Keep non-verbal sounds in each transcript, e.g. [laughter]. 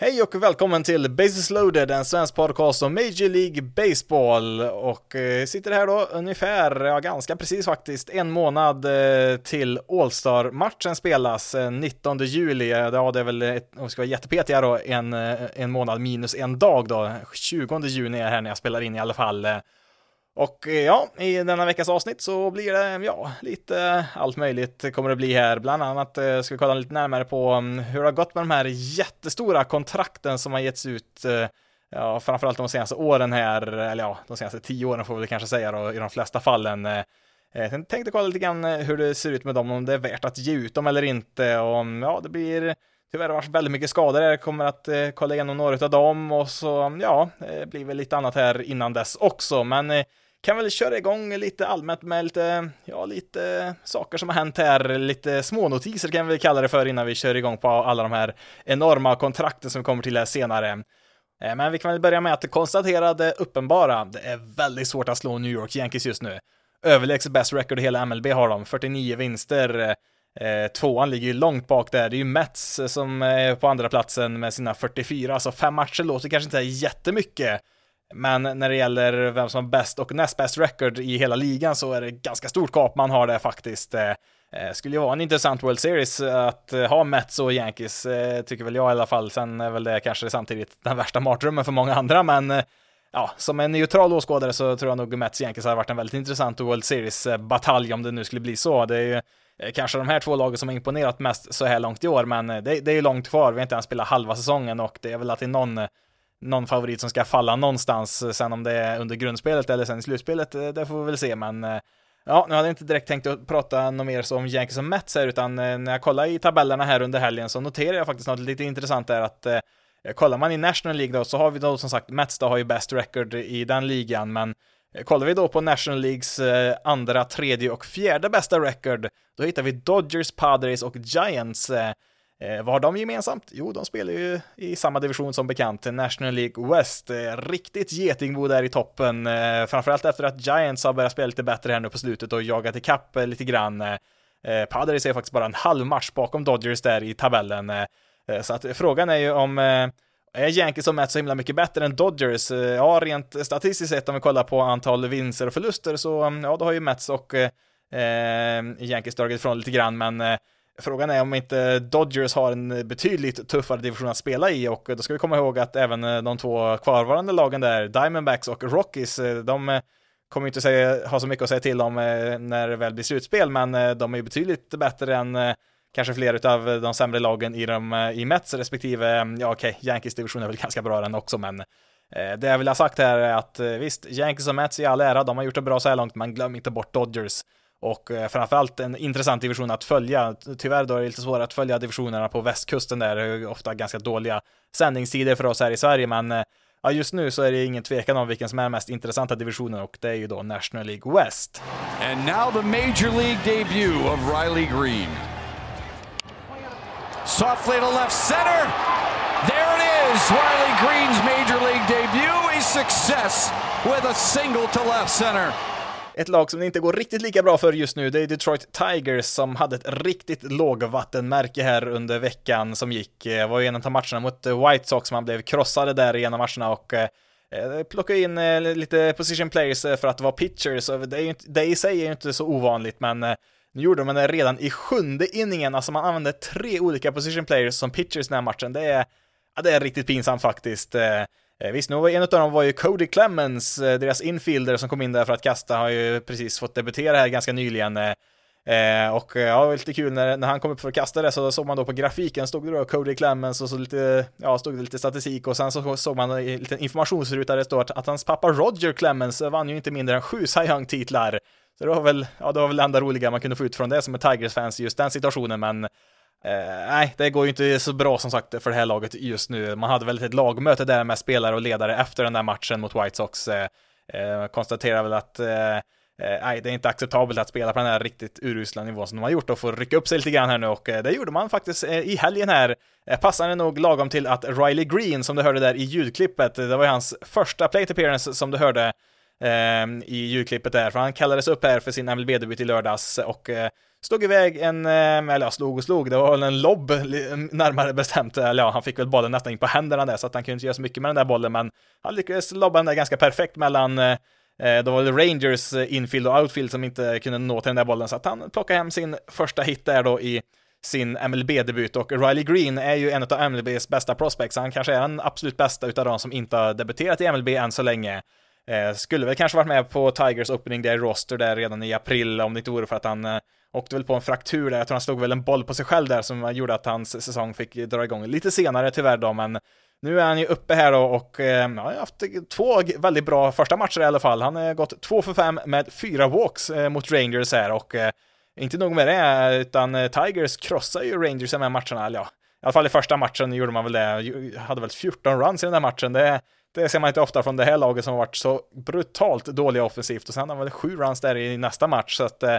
Hej och välkommen till Basis loaded, en svensk podcast om Major League Baseball. Och eh, sitter här då ungefär, ja ganska precis faktiskt, en månad eh, till All-Star-matchen spelas, eh, 19 juli. Ja, det är väl, ett, om vi ska vara jättepetiga då, en, eh, en månad minus en dag då. 20 juni är här när jag spelar in i alla fall. Och eh, ja, i denna veckas avsnitt så blir det, ja, lite allt möjligt kommer det bli här. Bland annat eh, ska vi kolla lite närmare på mm, hur det har gått med de här jättestora kontrakten som har getts ut, eh, ja, framförallt de senaste åren här, eller ja, de senaste tio åren får vi kanske säga då, i de flesta fallen. Jag tänkte kolla lite grann hur det ser ut med dem, om det är värt att ge ut dem eller inte, och mm, ja, det blir Tyvärr har det varit väldigt mycket skador. här, kommer att eh, kolla igenom några av dem och så, mm, ja, det blir väl lite annat här innan dess också. Men eh, kan väl köra igång lite allmänt med lite, ja, lite saker som har hänt här, lite smånotiser kan vi kalla det för innan vi kör igång på alla de här enorma kontrakten som kommer till här senare. Eh, men vi kan väl börja med att konstatera det uppenbara. Det är väldigt svårt att slå New York Yankees just nu. Överlägset best record i hela MLB har de, 49 vinster. Eh, tvåan ligger ju långt bak där, det är ju Mets som är på andra platsen med sina 44, så fem matcher låter kanske inte jättemycket. Men när det gäller vem som har bäst och näst bäst record i hela ligan så är det ganska stort kap man har där faktiskt. Eh, eh, skulle ju vara en intressant World Series att eh, ha Mets och Yankees, eh, tycker väl jag i alla fall. Sen är väl det kanske samtidigt den värsta mardrömmen för många andra, men ja, som en neutral åskådare så tror jag nog Mets och Yankees har varit en väldigt intressant World Series-batalj om det nu skulle bli så. Det är ju kanske de här två lagen som har imponerat mest så här långt i år, men det, det är ju långt kvar. Vi har inte ens spelat halva säsongen och det är väl alltid någon någon favorit som ska falla någonstans. Eh, sen om det är under grundspelet eller sen i slutspelet, eh, det får vi väl se, men eh, Ja, nu hade jag inte direkt tänkt att prata något mer om Yankees och Mets här, utan när jag kollar i tabellerna här under helgen så noterar jag faktiskt något lite intressant där att kollar man i National League då så har vi då som sagt Mets då har ju best record i den ligan, men kollar vi då på National Leagues andra, tredje och fjärde bästa record, då hittar vi Dodgers, Padres och Giants. Eh, vad har de gemensamt? Jo, de spelar ju i samma division som bekant, National League West. Eh, riktigt getingbo där i toppen, eh, framförallt efter att Giants har börjat spela lite bättre här nu på slutet och jagat ikapp eh, lite grann. Eh, Padres är faktiskt bara en halv match bakom Dodgers där i tabellen. Eh, eh så att frågan är ju om eh, är Yankees och Mets så himla mycket bättre än Dodgers? Eh, ja, rent statistiskt sett om vi kollar på antal vinster och förluster så mm, ja, då har ju Mets och eh, Yankees dragit ifrån lite grann, men Frågan är om inte Dodgers har en betydligt tuffare division att spela i och då ska vi komma ihåg att även eh, de två kvarvarande lagen där, Diamondbacks och Rockies, eh, de eh, kommer inte säga, ha så mycket att säga till om när det väl blir slutspel, men de är betydligt bättre än kanske fler av de sämre lagen i, de, i Mets respektive, mm, ja okej, okay, Yankees division är väl [laughs] ganska bra den också, men det jag vill ha sagt här är att visst, Yankees och Mets i all ära, de har gjort det bra så här långt, men glöm inte bort Dodgers. Och eh, framförallt en intressant division att följa. Tyvärr då är det lite svårare att följa divisionerna på västkusten där, det är ofta ganska dåliga sändningstider för oss här i Sverige, men eh, ja, just nu så är det ingen tvekan om vilken som är den mest intressanta divisionen och det är ju då National League West. And now the Major League debut of Riley Green. Softly to left center. There it is, Riley Green's Major League debut, a success with a single to left center. Ett lag som det inte går riktigt lika bra för just nu, det är Detroit Tigers som hade ett riktigt lågvattenmärke här under veckan som gick. Det var ju en av matcherna mot eh, White Sox man blev krossade där i en av matcherna och eh, plockade plocka in lite position players för att vara pitchers. Det, är ju det i sig är ju inte så ovanligt, men nu gjorde de det redan i sjunde inningen, alltså man använde tre olika position players som pitchers i den här matchen. Det är, ja, det är riktigt pinsamt faktiskt. Eh, visst, nu var en av dem var ju Cody Clemens, eh, deras infielder som kom in där för att kasta, har ju precis fått debutera här ganska nyligen. Eh, eh och ja, det var lite kul när, när han kom upp för att kasta det så såg man då på grafiken stod det då Cody Clemens och så lite, ja, stod det lite statistik och sen så såg man en liten informationsruta där det står att, att hans pappa Roger Clemens vann ju inte mindre än sju Cy Young-titlar. Så det var väl, ja, det var väl det enda roliga man kunde få ut från det som är Tigers-fans i just den situationen, men Eh, nej, det går ju inte så bra som sagt för det här laget just nu. Man hade väl ett lagmöte där med spelare och ledare efter den där matchen mot White Sox. Eh, eh, konstaterar väl att eh, eh, nej, det är inte acceptabelt att spela på den här riktigt urusla nivån som de har gjort och få rycka upp sig lite grann här nu och eh, det gjorde man faktiskt eh, i helgen här. Eh, passande nog lagom till att Riley Green, som du hörde där i ljudklippet, eh, det var ju hans första plate appearance som du hörde i ljudklippet där, för han kallades upp här för sin MLB-debut i lördags och slog iväg en, eh, eller ja, slog och slog, det var väl en lobb närmare bestämt, eller ja, han fick väl bollen nästan in på händerna där, så att han kunde inte göra så mycket med den där bollen, men han lyckades lobba den där ganska perfekt mellan Eh, eh då var det Rangers eh, infield och outfield som inte kunde nå till den där bollen, så att han plockade hem sin första hit där då i sin MLB-debut och Riley Green är ju en av MLBs bästa prospects, han kanske är den absolut bästa utav de som inte har debuterat i MLB än så länge. Eh, skulle väl kanske varit med på Tigers opening day roster där redan i april om det inte vore för att han eh, åkte väl på en fraktur där, jag tror han slog väl en boll på sig själv där som gjorde att hans säsong fick dra igång lite senare tyvärr då, men nu är han ju uppe här då och eh, ja, har haft två väldigt bra första matcher i alla fall. Han har gått två för fem med fyra walks eh, mot Rangers här och eh, inte nog med det, utan eh, Tigers krossar ju Rangers i de här matcherna, eller ja, i alla fall i första matchen gjorde man väl det, hade väl 14 runs i den där matchen. Det, det ser man inte ofta från det här laget som har varit så brutalt dåliga offensivt och sen har man väl sju runs där i nästa match så att eh,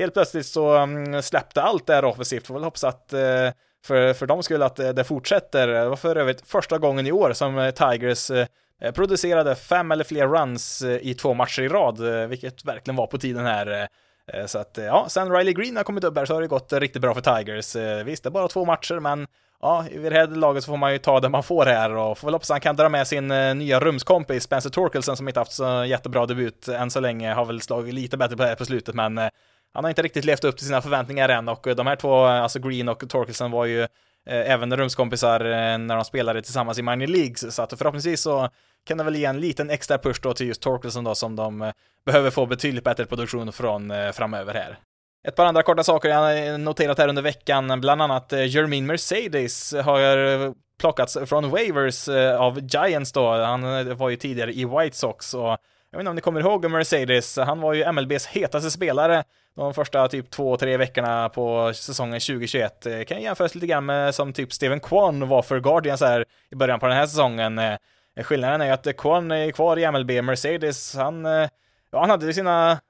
helt plötsligt så mm, släppte allt det här offensivt. Får väl hoppas att eh, för, för de skulle att eh, det, fortsätter. Det var för övrigt första gången i år som eh, Tigers producerade fem eller fler runs i två matcher i rad, vilket verkligen var på tiden här. Så att ja, sen Riley Green har kommit upp här så har det gått riktigt bra för Tigers. Visst, det är bara två matcher, men ja, i det här laget så får man ju ta det man får här och får väl hoppas han kan dra med sin nya rumskompis Spencer Torkelson som inte haft så jättebra debut än så länge, har väl slagit lite bättre på det här på slutet, men han har inte riktigt levt upp till sina förväntningar än och eh, de här två, eh, alltså Green och Torkelson var ju eh, även rumskompisar när de spelade tillsammans i minor leagues, så att förhoppningsvis så kan det väl ge en liten extra push då till just Torkelson då som de behöver få betydligt bättre produktion från framöver här. Ett par andra korta saker jag noterat här under veckan, bland annat Jermaine Mercedes har plockats från waivers av Giants då. Han var ju tidigare i White Sox och jag vet inte om ni kommer ihåg Mercedes, han var ju MLBs hetaste spelare de första typ två, tre veckorna på säsongen 2021. Eh, kan jämföras lite grann med som typ Steven Kwan var för Guardians här i början på den här säsongen. Eh, eh, skillnaden är ju att eh, Kwan är kvar i MLB, Mercedes, han, ja, han hade sina,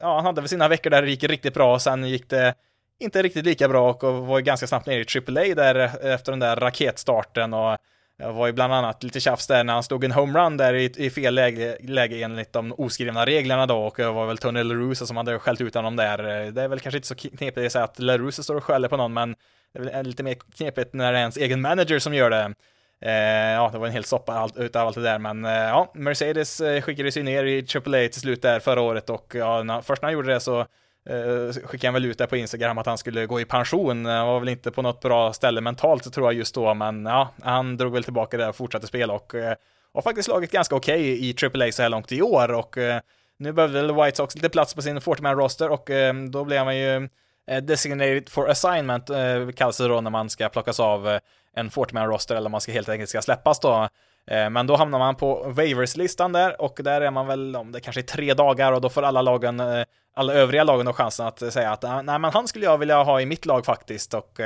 ja, han hade sina veckor där det gick riktigt bra, sen gick det inte riktigt lika bra och var ganska snabbt ner i AAA där efter den där raketstarten och det var ju bland annat lite tjafs där när han stod en homerun där i, i fel läge, läge enligt de oskrivna reglerna då och det var väl Tony LaRusa som hade skällt ut honom där. Det är väl kanske inte så knepigt att säga att LaRusa står och skäller på någon, men det är väl eh, lite mer knepigt när det är ens egen manager som gör det. Eh, ja, det var en hel soppa allt, utav allt det där, men eh, ja, Mercedes eh, skickades ju ner i AAA till slut där förra året och ja, när, först när han gjorde det så eh, skickade han väl ut det på Instagram att han skulle gå i pension. Eh, han var väl inte på något bra ställe mentalt tror jag just då, men ja, han drog väl tillbaka det och fortsatte spela och eh, har faktiskt slagit ganska okej okay i AAA så här långt i år och eh, nu behövde väl White Sox lite plats på sin 40-man roster och eh, då blev han ju eh, designated for assignment, eh, kallas det då när man ska plockas av eh, en 40-man roster eller man ska helt enkelt ska släppas då. Eh, men då hamnar man på waverslistan där och där är man väl om det kanske är tre dagar och då får alla lagen, eh, alla övriga lagen då chansen att eh, säga att ah, nej men han skulle jag vilja ha i mitt lag faktiskt och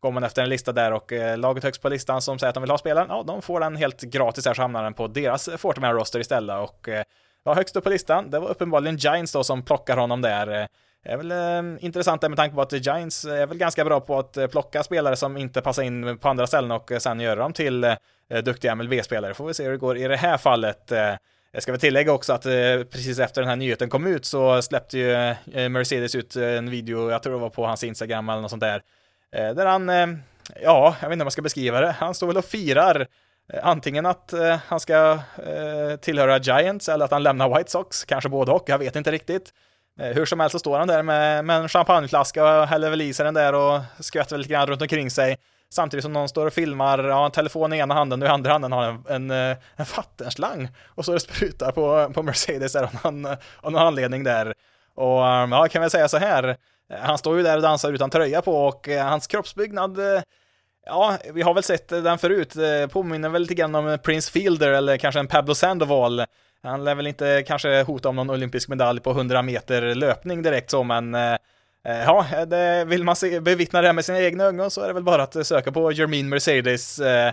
går man efter en lista där och laget högst på listan som säger att de vill ha spelaren, ja de får den helt gratis här så hamnar den på deras 40 roster istället och ja, högst upp på listan, det var uppenbarligen Giants då som plockar honom där. Det är väl eh, intressant med tanke på att Giants eh, är väl ganska bra på att eh, plocka spelare som inte passar in på andra ställen och eh, sen göra dem till Eh, duktiga MLB-spelare. Får vi se hur det går i det här fallet. Eh, jag ska väl tillägga också att precis efter den här nyheten kom ut så släppte ju Mercedes ut en video, jag tror det var på hans Instagram eller något sånt där, där han, ja, jag vet inte om man ska beskriva det, han står väl och firar antingen att han ska tillhöra Giants eller att han lämnar White Sox, kanske både och, jag vet inte riktigt. Eh, hur som helst så står han där med, med en champagneflaska och häller väl i sig den där och skvätter lite grann runt omkring sig. Samtidigt som någon står och filmar, ja, en telefon i ena handen och i andra handen har en, en, eh, en vattenslang och så är det sprutar på, på Mercedes där av någon, av någon anledning där. Och eh, ja, kan väl säga så här, han står ju där och dansar utan tröja på och hans kroppsbyggnad Ja, vi har väl sett den förut, påminner väl lite grann om Prince Fielder eller kanske en Pablo Sandoval. Han lär väl inte kanske hota om någon olympisk medalj på 100 meter löpning direkt så, men eh, eh, ja, det, vill man se, bevittna det här med sina egna ögon så är det väl bara att söka på Jermaine Mercedes eh,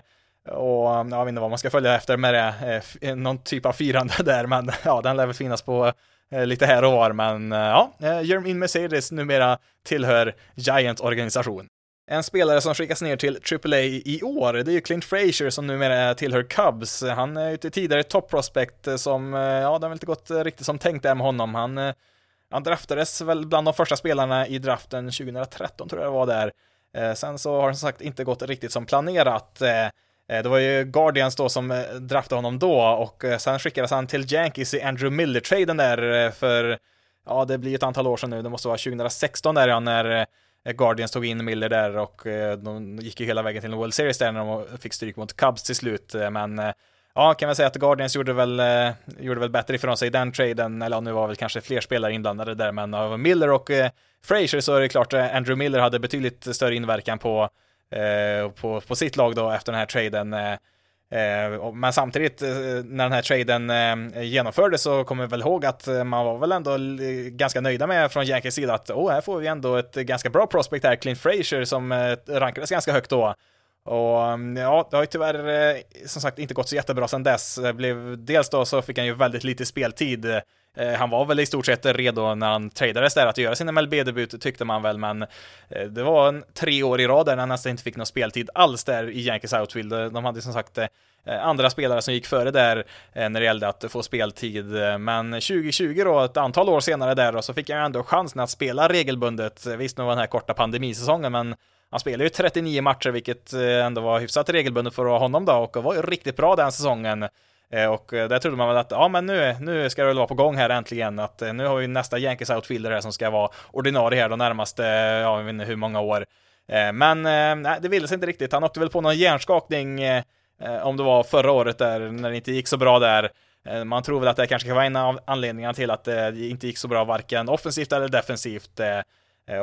och jag vet inte vad man ska följa efter med det, eh, någon typ av firande [laughs] där, men ja, den lär väl finnas på eh, lite här och var, men eh, ja, Jermaine Mercedes numera tillhör Giant organisation. En spelare som skickas ner till AAA i år, det är ju Clint Frazier som numera tillhör Cubs. Han är ju tidigare top prospect som, eh, ja, det har väl inte gått riktigt som tänkt där med honom. Han eh, han draftades väl bland de första spelarna i draften 2013 tror jag det var där. Eh, sen så har det som sagt inte gått riktigt som planerat. Det var ju Guardians då som draftade honom då och sen skickades han till Yankees i Andrew Miller-traden där för, ja det blir ett antal år sedan nu, det måste vara 2016 där ja, när Eh, Guardians tog in Miller där och eh, de gick ju hela vägen till en World Series där när de fick stryk mot Cubs till slut, eh, men ja, kan väl säga att Guardians gjorde väl, gjorde väl bättre ifrån sig i den traden, eller ja, nu var väl kanske fler spelare inblandade där, men av Miller och Frazier så är det klart att Andrew Miller hade betydligt större inverkan på, på, på sitt lag då efter den här traden. Eh, men samtidigt eh, när den här traden eh, genomfördes så kommer vi väl ihåg att man var väl ändå ganska nöjda med från Yankees sida att åh, här får vi ändå ett ganska bra prospect här, Clint Frazier som rankades ganska högt då. Och mm, ja, det har ju tyvärr som sagt inte gått så jättebra sedan dess. Blev, dels då så fick han ju väldigt lite speltid. Eh, han var väl i stort sett redo när han tradades där att göra sin MLB-debut tyckte man väl, men eh, det var en tre år i rad där han nästan inte fick någon speltid alls där i Yankees outfield. Eh, de hade som sagt andra spelare som gick före där när det gällde att få speltid. Men 2020 då, ett antal år senare där, då, så fick han ju ändå chansen att spela regelbundet. Visst, nu var den här korta pandemisäsongen, men han spelade ju 39 matcher, vilket ändå var hyfsat regelbundet för honom då, och var ju riktigt bra den säsongen. Eh, och eh, där trodde man väl att, ja men nu, nu ska det väl vara på gång här äntligen, att eh, nu har vi nästa Yankees outfielder här som ska vara ordinarie här de närmaste, ja jag vet inte hur många år. Men nej, det ville sig inte riktigt. Han åkte väl på någon hjärnskakning, om det var förra året där, när det inte gick så bra där. Man tror väl att det kanske kan vara en av anledningarna till att det inte gick så bra varken offensivt eller defensivt.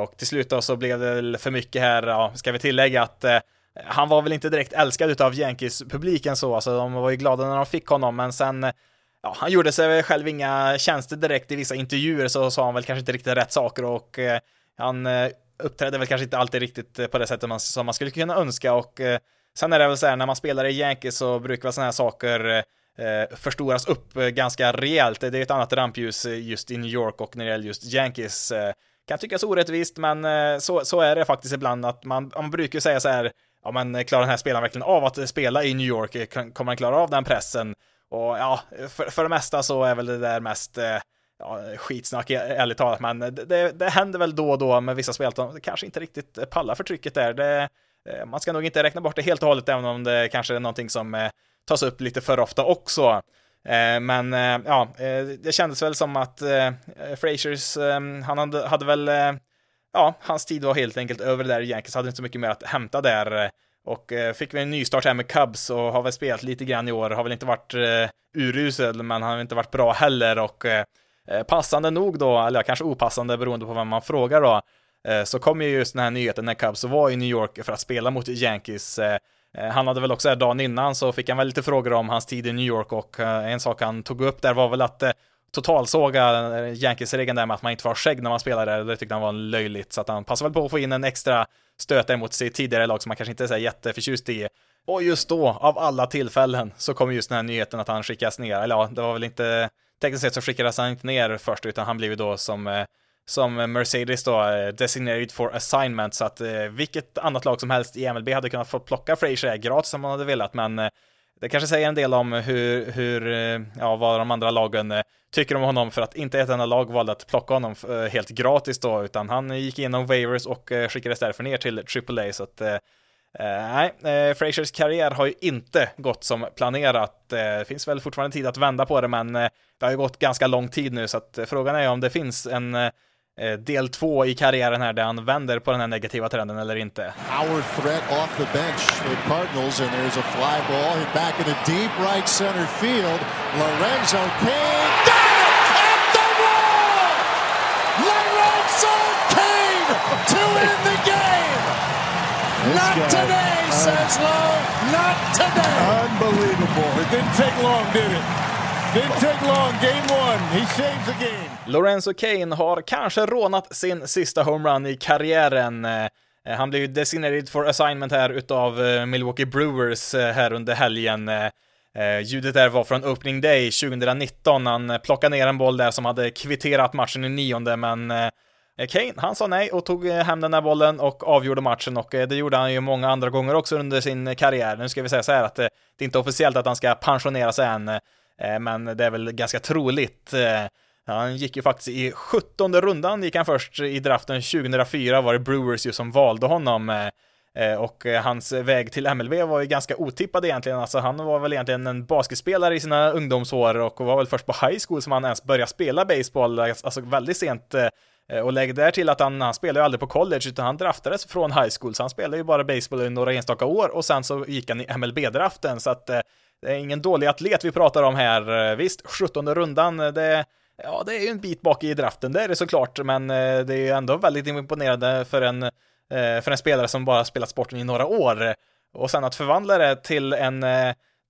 Och till slut då så blev det väl för mycket här, ja, ska vi tillägga att han var väl inte direkt älskad utav Yankees-publiken så, alltså de var ju glada när de fick honom, men sen Ja, han gjorde sig själv inga tjänster direkt i vissa intervjuer så sa han väl kanske inte riktigt rätt saker och eh, han eh, uppträdde väl kanske inte alltid riktigt på det sättet man, som man skulle kunna önska och eh, sen är det väl så här när man spelar i Yankees så brukar väl sådana här saker eh, förstoras upp eh, ganska rejält. Det är ett annat rampljus eh, just i New York och när det gäller just Yankees kan tyckas orättvist, men eh, så, så är det faktiskt ibland att man, man brukar säga så här, ja men eh, klarar den här spelaren verkligen av att eh, spela i New York? Eh, kommer han klara av den pressen? Och ja, för, för det mesta så är väl det där mest ja, skitsnack ärligt talat, men det, det händer väl då och då med vissa spel att de kanske inte riktigt pallar för trycket där. Det, man ska nog inte räkna bort det helt och hållet, även om det kanske är någonting som tas upp lite för ofta också. Men ja, det kändes väl som att Frasers, han hade, hade väl, ja, hans tid var helt enkelt över där. Yankees hade inte så mycket mer att hämta där. Och eh, fick vi en nystart här med Cubs och har väl spelat lite grann i år. Har väl inte varit eh, urusel, men har inte varit bra heller. Och eh, passande nog då, eller kanske opassande beroende på vem man frågar då, så kom ju just den här nyheten när Cubs var i New York för att spela mot Yankees. Han hade väl också dagen innan så fick han väl lite frågor om hans tid i New York och en sak han tog upp där var väl att totalsåga Yankees-regeln där med att man inte får ha skägg när man spelar där. Det tyckte han var löjligt, så att han passade väl på att få in en extra stöt där mot sitt tidigare lag som man kanske inte är så jätteförtjust i. Och just då, av alla tillfällen, så kom just den här nyheten att han skickas ner. Eller ja, det var väl inte, tekniskt sett så skickades han inte ner först, utan han blev ju då som eh, som Mercedes då, eh, designated for assignment, så att eh, vilket annat lag som helst i MLB hade kunnat få plocka Frazier gratis om man hade velat, men eh, det kanske säger en del om hur, hur, ja, vad de andra lagen tycker om honom för att inte ett enda lag valde att plocka honom eh, helt gratis då, utan han gick igenom waivers och eh, skickades därför ner till AAA, så att eh, nej, eh, Frasers karriär har ju inte gått som planerat. Det finns väl fortfarande tid att vända på det, men det har ju gått ganska lång tid nu, så att frågan är om det finns en Eh, del två i karriären här där han vänder på den här negativa trenden eller inte. Howard threat off the bench for Cardinals and there's a fly ball back in the deep right center field. Lorenzo Kane at the wall! Lorenzo Kane to end the game! Not today, says Lowe. Not today. Unbelievable. It didn't take long, did it? Didn't take long, game one. He saves the game. Lorenzo Kane har kanske rånat sin sista homerun i karriären. Eh, han blev ju designated for assignment här utav eh, Milwaukee Brewers eh, här under helgen. Ljudet där var från opening day 2019. Han plockade ner en boll där som hade kvitterat matchen i nionde, men Eh, Kane, han sa nej och tog eh, hem den där bollen och avgjorde matchen och eh, det gjorde han ju många andra gånger också under sin karriär. Nu ska vi säga så här att det är inte officiellt att han ska pensionera sig än, men det är väl ganska troligt. Han gick ju faktiskt i 17 rundan gick han först i draften 2004 var det Brewers ju som valde honom. Och hans väg till MLB var ju ganska otippad egentligen, alltså han var väl egentligen en basketspelare i sina ungdomsår och var väl först på high school som han ens började spela baseball, alltså väldigt sent Eh, och lägg där till att han, han spelade ju aldrig på college, utan han draftades från high school, så han spelade ju bara baseball i några enstaka år och sen så gick han i MLB-draften, så att eh, det är ingen dålig atlet vi pratar om här. Eh, visst, 17 rundan, det, ja, det är ju en bit bak i draften, det är det såklart, men det är ju ändå väldigt imponerande för en, för en spelare som bara spelat sporten i några år. Och sen att förvandla det till en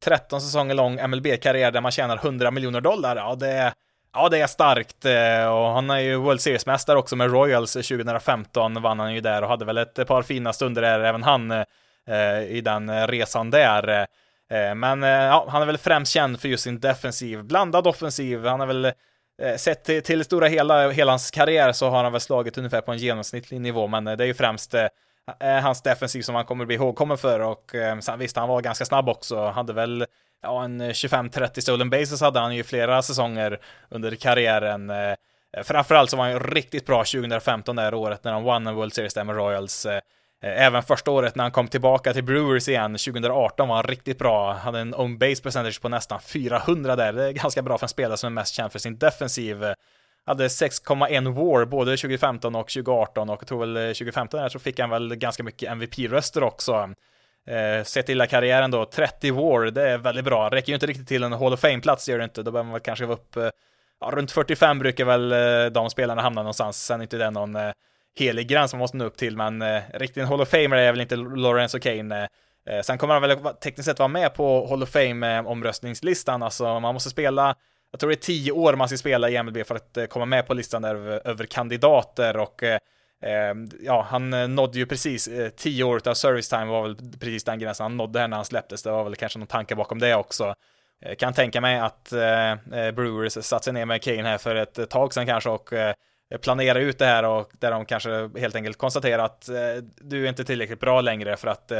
13 säsonger lång MLB-karriär där man tjänar 100 miljoner dollar, ja, det Ja, det är starkt eh, och han är ju World Series-mästare också med Royals 2015 vann han ju där och hade väl ett par fina stunder där även han eh, i den resan där. Eh, men ja, han är väl främst känd för just sin defensiv, blandad offensiv. Han är väl sett till, till stora hela, hela hans karriär så har han väl slagit ungefär på en genomsnittlig nivå, men det är ju främst hans defensiv som han kommer bli ihågkommen för och sen visst, han var ganska snabb också, hade väl ja, en eh, 25-30 stolen bases hade han ju flera säsonger under karriären. Eh, framförallt så var han ju riktigt bra 2015 det här året när han vann en World Series där med Royals. Eh, även första året när han kom tillbaka till Brewers igen, 2018 var han riktigt bra. Han Hade en own base percentage på nästan 400 där. Det är ganska bra för en spelare som är mest känd för sin defensiv. Hade 6,1 war både 2015 och 2018 och jag tror väl 2015 där så fick han väl ganska mycket MVP-röster också. Eh, sett till karriären då, 30 war, det är väldigt bra. Räcker ju inte riktigt till en Hall of Fame-plats, gör det inte. Då behöver man väl kanske vara upp, eh, ja, runt 45 brukar väl eh, de spelarna hamna någonstans. Sen är inte det någon eh, helig gräns man måste nå upp till, men eh, riktigt en Hall of Famer är väl inte Lawrence och Kane. Eh, eh, sen kommer han väl tekniskt sett vara med på Hall of Fame-omröstningslistan, eh, alltså man måste spela jag tror det är tio år man ska spela i MLB för att eh, komma med på listan där över, över kandidater och eh, Ehm, ja, han eh, nådde ju precis eh, tio år av service time var väl precis den gränsen han nådde här när han släpptes. Det var väl kanske någon tanke bakom det också. Eh, kan tänka mig att eh, eh, Brewers satt sig ner med Kane här för ett tag sedan kanske och planera ut det här och där de kanske helt enkelt konstaterar att du är inte tillräckligt bra längre för att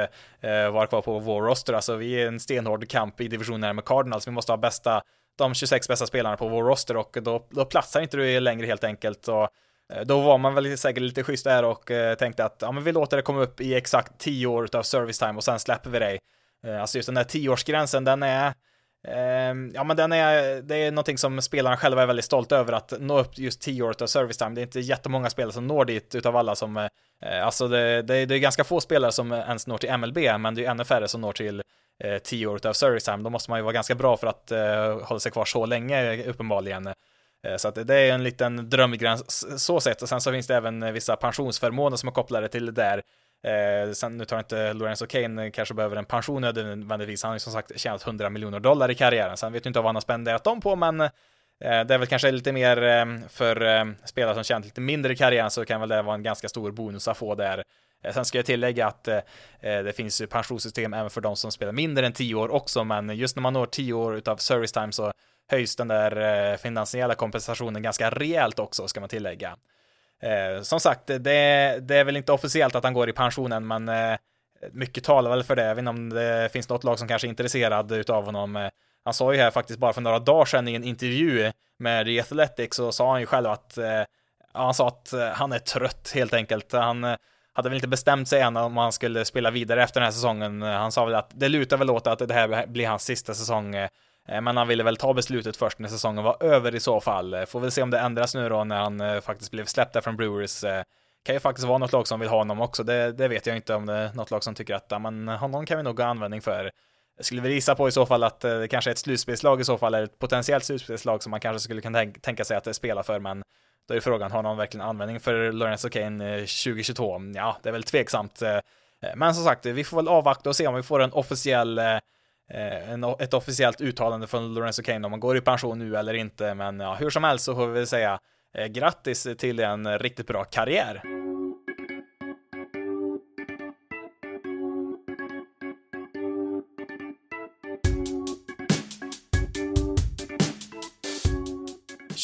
vara kvar på vår roster. Alltså vi är en stenhård kamp i divisionen med Cardinals. Vi måste ha bästa, de 26 bästa spelarna på vår roster och då, då platsar inte du längre helt enkelt. Och Eh, då var man väl säkert lite schysst där och eh, tänkte att ja, men vi låter det komma upp i exakt 10 år av service time och sen släpper vi dig. Eh, alltså just den där 10-årsgränsen, den är ehm, Ja men den är, det är någonting som spelarna själva är väldigt stolta över att nå upp just 10 år av service time. Det är inte jättemånga spelare som når dit utav alla som, alltså det, det, det är ganska få spelare som ens når till MLB, men det är ännu färre som når till 10 år av service time. Då måste man ju vara ganska bra för att hålla sig kvar så länge uppenbarligen. Eh, så att det är en liten drömgräns så sett och sen så finns det även eh, vissa pensionsförmåner som är kopplade till det där. Eh, sen, nu tar inte Lorenzo Kane eh, kanske behöver en pension nödvändigtvis. Han har ju som sagt tjänat 100 miljoner dollar i karriären. Sen vet ju inte vad han har spenderat dem på, men eh, det är väl kanske lite mer eh, för eh, spelare som tjänat lite mindre i karriären så kan väl det vara en ganska stor bonus att få där. Sen ska jag tillägga att det finns ju pensionssystem även för de som spelar mindre än 10 år också, men just när man når 10 år utav service time så höjs den där eh, finansiella kompensationen ganska rejält också, ska man tillägga. Eh, som sagt, det, det är väl inte officiellt att han går i pensionen, men eh, mycket talar väl för det. Jag vet inte om det finns något lag som kanske är intresserad utav honom. Han sa ju här faktiskt bara för några dagar sedan i en intervju med The Athletic så sa han ju själv att han sa att han är trött helt enkelt. Han hade väl inte bestämt sig än om han skulle spela vidare efter den här säsongen. Han sa väl att det lutar väl åt att det här blir hans sista säsong Eh, men han ville väl ta beslutet först när säsongen var över i så fall. Eh, får väl se om det ändras nu då när han eh, faktiskt blev släppt där från Brewers. Kan ju faktiskt vara något lag som vill ha honom också. Det, det vet jag inte om det är något lag som tycker att ja, men honom kan vi nog ha användning för. Jag skulle väl gissa på i så fall att det kanske är ett slutspelslag i så fall, eller ett potentiellt slutspelslag som man kanske skulle kunna tänka sig att spela för, men då är frågan, har någon verkligen användning för Lorenzo Kane 2022? Ja, det är väl tveksamt. Men som sagt, vi får väl avvakta och se om vi får en officiell Eh, en, ett officiellt uttalande från Lorenzo Kane om han går i pension nu eller inte, men ja, hur som helst så får vi väl säga eh, grattis till en riktigt bra karriär.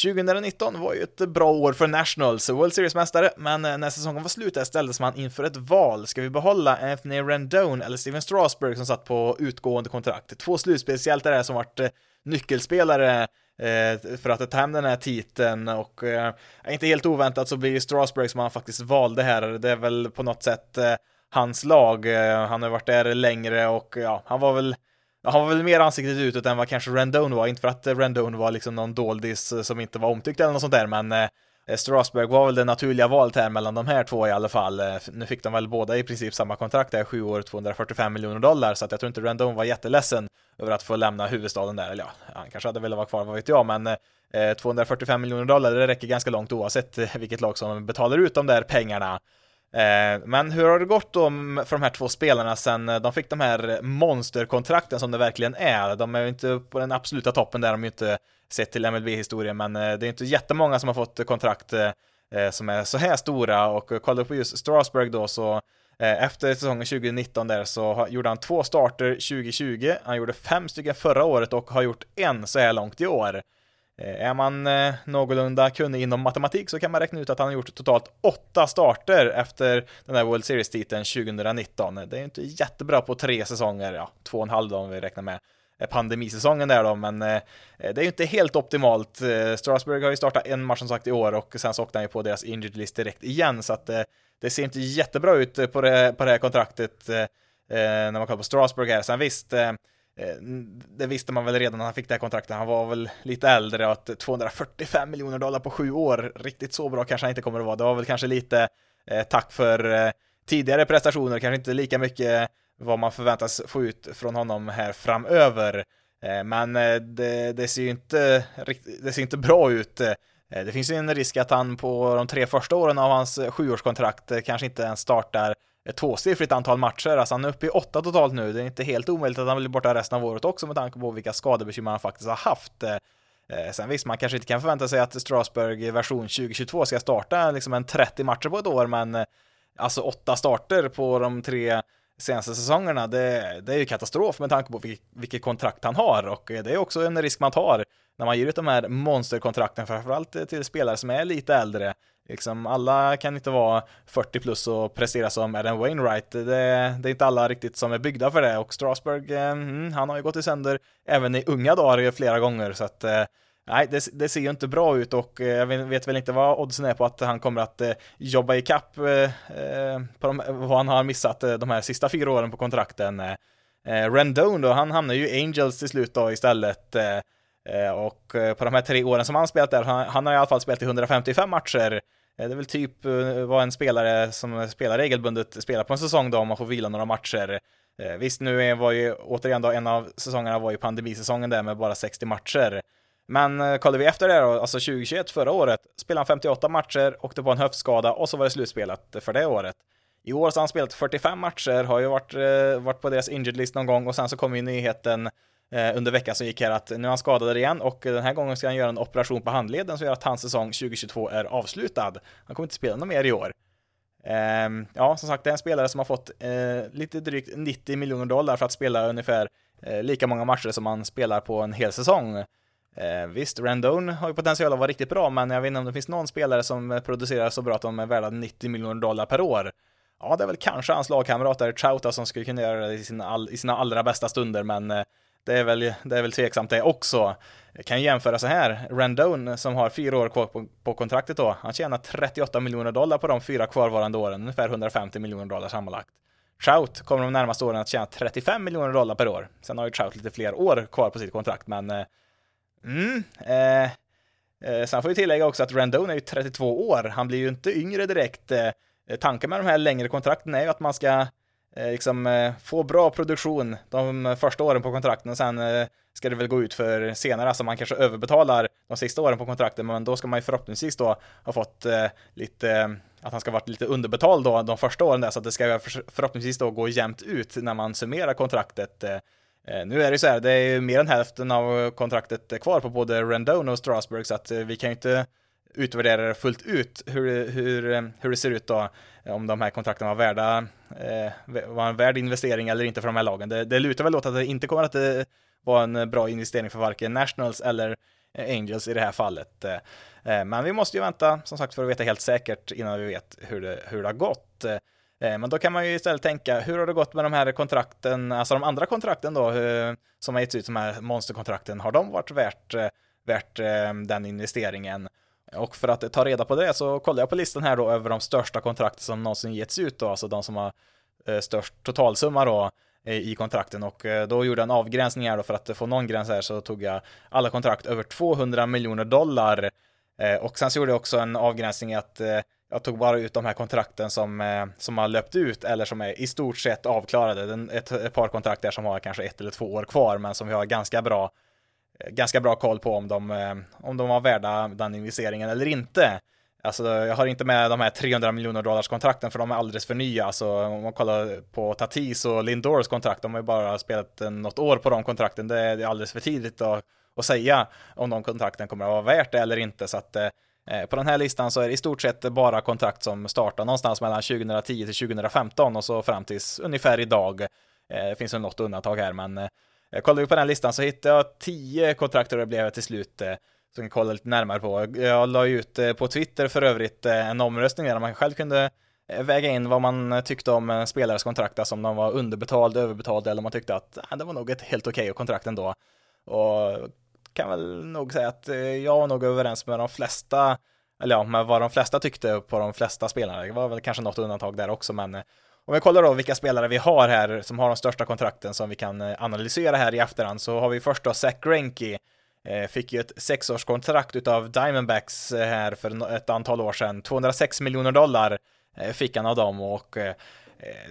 2019 var ju ett bra år för Nationals, World Series-mästare, men eh, när säsongen var slut ställdes man inför ett val. Ska vi behålla Anthony Rendon eller Steven Strasberg som satt på utgående kontrakt? Två slutspelshjältar som varit eh, nyckelspelare eh, för att ta hem den här titeln och inte helt oväntat så blir ju som han faktiskt valde här, det är väl på något sätt hans lag, han har varit där längre och ja, han var väl han var väl mer ansiktet utåt än vad kanske Rendon var, inte för att eh, Rendon var liksom någon doldis eh, som inte var omtyckt eller något sånt där, men eh, Strasberg var väl det naturliga valet här mellan de här två i alla fall. Nu fick de väl båda i princip samma kontrakt där, sju år, 245 miljoner dollar, så att jag tror inte Rendon var jätteledsen över att få lämna huvudstaden där. Eller ja, han kanske hade velat vara kvar, vad vet jag, men 245 miljoner dollar, det räcker ganska långt oavsett vilket lag som betalar ut de där pengarna. Eh, men hur har det gått då för de här två spelarna sen eh, de fick de här monsterkontrakten som det verkligen är? De är ju inte på den absoluta toppen där, de är ju inte sett till MLB-historien, men eh, det är inte jättemånga som har fått kontrakt som är så här stora och kollar på just Strasburg då så efter säsongen 2019 där så gjorde han två starter 2020, han gjorde fem stycken förra året och har gjort en så här långt i år. Eh, är man eh, någorlunda kunnig inom matematik så kan man räkna ut att han har gjort totalt åtta starter efter den där World Series-titeln 2019. Det är inte jättebra på tre säsonger, ja, två och en halv då om vi räknar med eh, pandemisäsongen där då, men eh, det är ju inte helt optimalt. Eh, Strasbourg har ju startat en match som sagt i år och sen så åkte han ju på deras injured list direkt igen, så att det ser inte jättebra ut på det, på det här kontraktet när man kollar på Strasbourg här. Sen visst, Eh, det visste man väl redan när han fick det här kontraktet. Han var väl lite äldre och att 245 miljoner dollar på sju år, riktigt så bra kanske han inte kommer att vara. Det var väl kanske lite eh, tack för eh, tidigare prestationer, kanske inte lika mycket vad man förväntas få ut från honom här framöver. Eh, men det, det, ser ju inte, det ser inte bra ut. Det finns ju en risk att han på de tre första åren av hans sjuårskontrakt kanske inte ens startar ett tvåsiffrigt antal matcher. Alltså han är uppe i åtta totalt nu. Det är inte helt omöjligt att han blir borta resten av året också med tanke på vilka skadebekymmer han faktiskt har haft. Eh, eh, sen visst, man kanske inte kan förvänta sig att Strasbourg version 2022 ska starta liksom en 30 matcher på ett år, men eh, alltså åtta starter på de tre senaste säsongerna, det, det är ju katastrof med tanke på vilk, vilket kontrakt han har och det är också en risk man tar när man ger ut de här monsterkontrakten, framförallt till spelare som är lite äldre. Liksom, alla kan inte vara 40 plus och prestera som Adam Wainwright. Det, det är inte alla riktigt som är byggda för det och Strasberg, eh, mm, han har ju gått i sänder även i unga dagar flera gånger så att eh, Nej, det, det, ser ju inte bra ut och eh, jag vet väl inte vad oddsen är på att han kommer att eh, jobba ikapp eh, eh, på de, vad han har missat eh, de här sista fyra åren på kontrakten. Rendone då, han hamnar ju i Angels till slut då istället. Eh, och eh, på de här tre åren som han spelat där, han, han har i alla fall spelat i 155 matcher. Eh, det är väl typ vad en spelare som spelar regelbundet spelar på en säsong då om man får vila några matcher. Visst, nu var ju återigen då en av säsongerna var ju pandemisäsongen där med bara 60 matcher. Men kollar vi efter det då, alltså 2021 förra året, spelade han 58 matcher, åkte på en höftskada och så var det slutspelat för det året. I år så har han spelat 45 matcher, har ju varit, varit på deras injured list någon gång och sen så kom ju nyheten Eh, under veckan som gick här att nu är han skadad igen och den här gången ska han göra en operation på handleden som gör att hans säsong 2022 är avslutad. Han kommer inte spela något mer i år. Ehm, ja, som sagt, det är en spelare som har fått eh, lite drygt 90 miljoner dollar för att spela ungefär eh, lika många matcher som han spelar på en hel säsong. Visst, Randone har ju potential att vara riktigt bra, men jag vet inte om det finns någon spelare som producerar så bra att de är värda 90 miljoner dollar per år. Ja, det är väl kanske hans lagkamrat där, Trouta, som skulle kunna göra det i sina, all, i sina allra bästa stunder, men eh, det är väl, det är väl tveksamt det också. Jag kan jämföra så här, Randone som har fyra år kvar på, på, kontraktet då, han tjänar 38 miljoner dollar på de fyra kvarvarande åren, ungefär 150 miljoner dollar sammanlagt. Trout kommer de närmaste åren att tjäna 35 miljoner dollar per år. Sen har ju Trout lite fler år kvar på sitt kontrakt, men eh, Mm. Eh, eh, sen får vi tillägga också att Randone är ju 32 år. Han blir ju inte yngre direkt. Eh, tanken med de här längre kontrakten är ju att man ska Eh, liksom, eh, få bra produktion de eh, första åren på kontrakten och sen ska det väl gå ut för senare, alltså man kanske överbetalar de sista åren på kontrakten, men då ska man ju förhoppningsvis då ha fått lite att han ska varit lite underbetald då de första åren där, så att det ska förhoppningsvis då gå jämnt ut när man summerar kontraktet nu är det ju så här, det är ju mer än hälften av kontraktet kvar på både Rendon och Strasbourg, så att vi kan ju inte utvärdera det fullt ut hur, hur, hur det ser ut då, eh, om de här kontrakten var värda, eh, var en värd investering eller inte för de här lagen. Det, det lutar väl åt att det inte kommer att eh, vara en bra investering för varken Nationals eller Angels i det här fallet. Men vi måste ju vänta, som sagt, för att veta helt säkert innan vi vet hur det, hur det har gått. Eh, men då kan man ju istället tänka, hur har det gått med de här kontrakten, alltså de andra kontrakten då, som har getts ut, de här monsterkontrakten, har de varit värt, eh, värt den investeringen. Och för att ta reda på det så kollar jag på listan här då över de största kontrakten som någonsin getts ut då, alltså de som har eh, störst totalsumma då eh, i kontrakten och eh, då gjorde jag en avgränsning här då för att få någon gräns här så tog jag alla kontrakt över 200 miljoner dollar och sen så gjorde jag också en avgränsning att jag tog bara ut de här kontrakten som, som har löpt ut eller som är i stort sett avklarade. Ett, ett par kontrakt där som har kanske ett eller två år kvar, men som vi har ganska bra, Eh, ganska bra koll på om de, eh, om de var värda den investeringen eller inte. Alltså, jag har inte med de här 300 miljoner dollars kontrakten för de är alldeles för nya. Alltså, om man kollar på Tatis och Lindors kontrakt, de har ju bara spelat eh, något år på de kontrakten. Det är alldeles för tidigt att, att säga om de kontrakten kommer att vara värt det eller inte. Så att Eh, på den här listan så är det i stort sett bara kontrakt som startar någonstans mellan 2010 till 2015 och så fram tills ungefär idag. Eh, det finns väl något undantag här, men jag kollade på den listan så hittade jag tio kontrakt och det blev till slut eh, som jag kollade lite närmare på. Jag la ut eh, på Twitter för övrigt eh, en omröstning där man själv kunde väga in vad man tyckte om en spelares kontrakt, alltså om de var underbetalda, överbetalda eller om man tyckte att ah, det var nog ett helt okej okay kontrakt ändå. Och kan väl nog säga att jag var nog överens med de flesta, eller ja, med vad de flesta tyckte på de flesta spelarna. Det var väl kanske något undantag där också, men om vi kollar då vilka spelare vi har här som har de största kontrakten som vi kan eh, analysera här i efterhand så har vi först då Zach Greinke eh, fick ju ett sexårskontrakt utav Diamondbacks eh, här för ett antal år sedan. 206 miljoner dollar fick han av dem och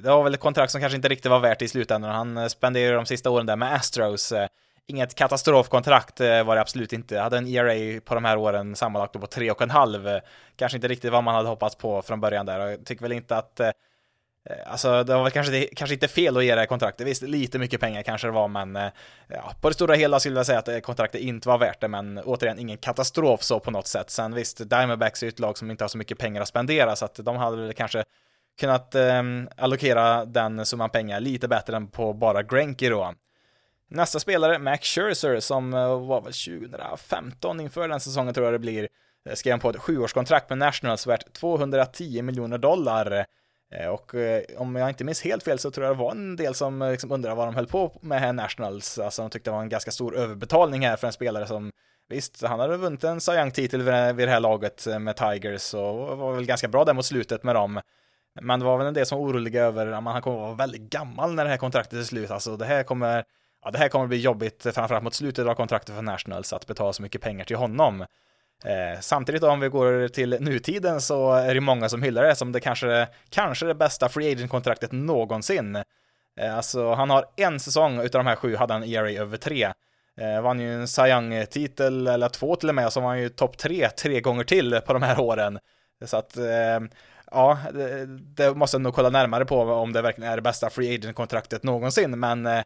det var väl ett kontrakt som kanske inte riktigt var värt i slutändan. Han spenderade de sista åren där med Astros Inget katastrofkontrakt var det absolut inte. Hade en ERA på de här åren sammanlagt på 3,5. Kanske inte riktigt vad man hade hoppats på från början där. Jag tycker väl inte att Eh, alltså det var väl kanske, kanske inte fel att ge det här kontraktet, visst lite mycket pengar kanske det var men eh, ja, på det stora hela skulle jag säga att eh, kontraktet inte var värt det men återigen ingen katastrof så på något sätt. Sen visst, Diamondbacks är ett lag som inte har så mycket pengar att spendera så att de hade väl kanske kunnat eh, allokera den summan pengar lite bättre än på bara Grenke då. Nästa spelare, Max Scherzer, som var väl 2015 inför den säsongen tror jag det blir, skrev han på ett sjuårskontrakt med Nationals värt 210 miljoner dollar. Eh, och eh, om jag inte minns helt fel så tror jag det var en del som eh, liksom undrade vad de höll på med här Nationals. Alltså de tyckte det var en ganska stor överbetalning här för en spelare som Visst, han hade vunnit en Cy titel vid det här laget med Tigers och var väl ganska bra där mot slutet med dem. Men det var väl en del som var oroliga över att han kommer att vara väldigt gammal när det här kontraktet är slut. Alltså det här kommer ja, det här kommer bli jobbigt, framförallt mot slutet av kontraktet för Nationals, att betala så mycket pengar till honom. Eh, samtidigt om vi går till nutiden så är det många som hyllar det som det kanske, kanske det bästa free agent-kontraktet någonsin. Eh, alltså han har en säsong utav de här sju hade han ERA över tre. Eh, vann ju en Cy Young-titel, eller två till och med, så var han ju topp tre tre gånger till på de här åren. Så att, eh, ja, det, det måste jag nog kolla närmare på om det verkligen är det bästa free agent-kontraktet någonsin, men eh,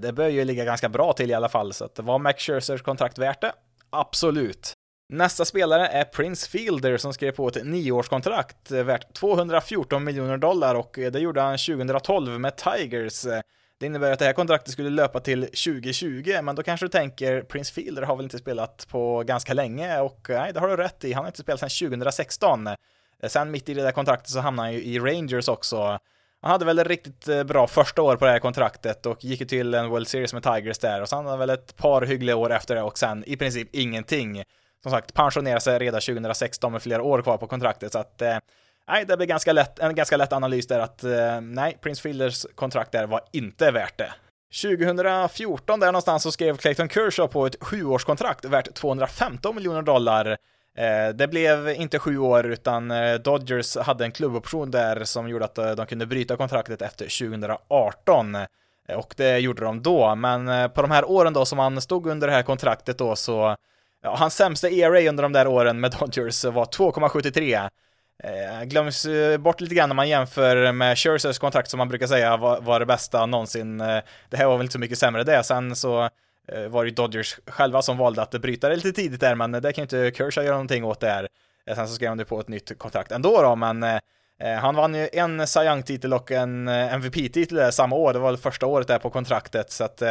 det bör ju ligga ganska bra till i alla fall, så att det var Max Scherzers kontrakt värt det? Absolut. Nästa spelare är Prince Fielder som skrev på ett nioårskontrakt eh, värt 214 miljoner dollar och eh, det gjorde han 2012 med Tigers. Det innebär att det här kontraktet skulle löpa till 2020, men då kanske du tänker Prince Fielder har väl inte spelat på ganska länge och eh, nej, det har du rätt i. Han har inte spelat sedan 2016. Sen mitt i det där kontraktet så hamnade han ju i Rangers också han hade väl ett riktigt bra första år på det här kontraktet och gick ju till en World Series med Tigers där och sen hade han väl ett par hyggliga år efter det och sen i princip ingenting. Som sagt, pensionerade sig redan 2016 med flera år kvar på kontraktet så att eh, nej, det blir ganska lätt, en ganska lätt analys där att eh, nej, Prince Fielders kontrakt där var inte värt det. 2014 där någonstans så skrev Clayton Kershaw på ett sjuårskontrakt värt 215 miljoner dollar eh, det blev inte sju år utan Dodgers hade en klubboption där som gjorde att de kunde bryta kontraktet efter 2018. Och det gjorde de då, men på de här åren då som han stod under det här kontraktet då så, ja, hans sämsta ERA under de där åren med [laughs] Dodgers var 2,73. Eh, glöms eh, bort lite grann när man jämför med Scherzers kontrakt som man brukar säga var, var det bästa någonsin. Eh, det här var väl inte så mycket sämre det, sen så Eh, var det Dodgers själva som valde att bryta det lite tidigt där, men det kan ju inte Kershaw göra någonting åt där. Eh, sen så skrev han ju på ett nytt kontrakt ändå då, men eh, eh han vann ju en Cy Young-titel och en MVP-titel samma år, det var väl första året där på kontraktet, så att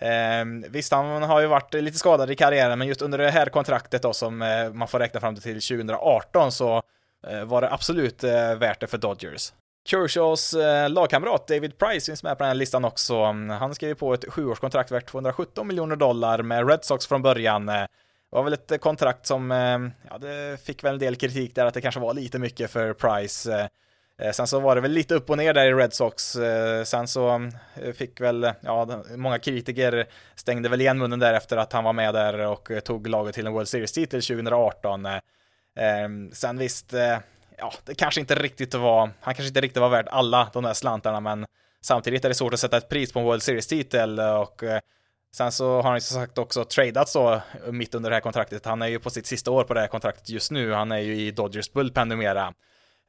eh, visst, han har ju varit lite skadad i karriären, men just under det här kontraktet då som eh, man får räkna fram till 2018 så eh, var det absolut eh, värt det för Dodgers. Kershaws eh, lagkamrat David Price finns med på den här listan också. Han skrev på ett sjuårskontrakt värt 217 miljoner dollar med Red Sox från början. Eh, det var väl ett eh, kontrakt som, ja, det fick väl en del kritik där att det kanske var lite mycket för Price. Eh, sen så var det väl lite upp och ner där i Red Sox. Eh, sen så eh, fick väl, ja, många kritiker stängde väl igen munnen där efter att han var med där och tog laget till en World Series-titel 2018. Ehm, sen visst, ja, det kanske inte riktigt var, han kanske inte riktigt var värd alla de där slantarna, men samtidigt är det svårt att sätta ett pris på en World Series-titel och sen så har han ju som sagt också tradeat så mitt under det här kontraktet. Han är ju på sitt sista år på det här kontraktet just nu. Han är ju i Dodgers bullpen numera.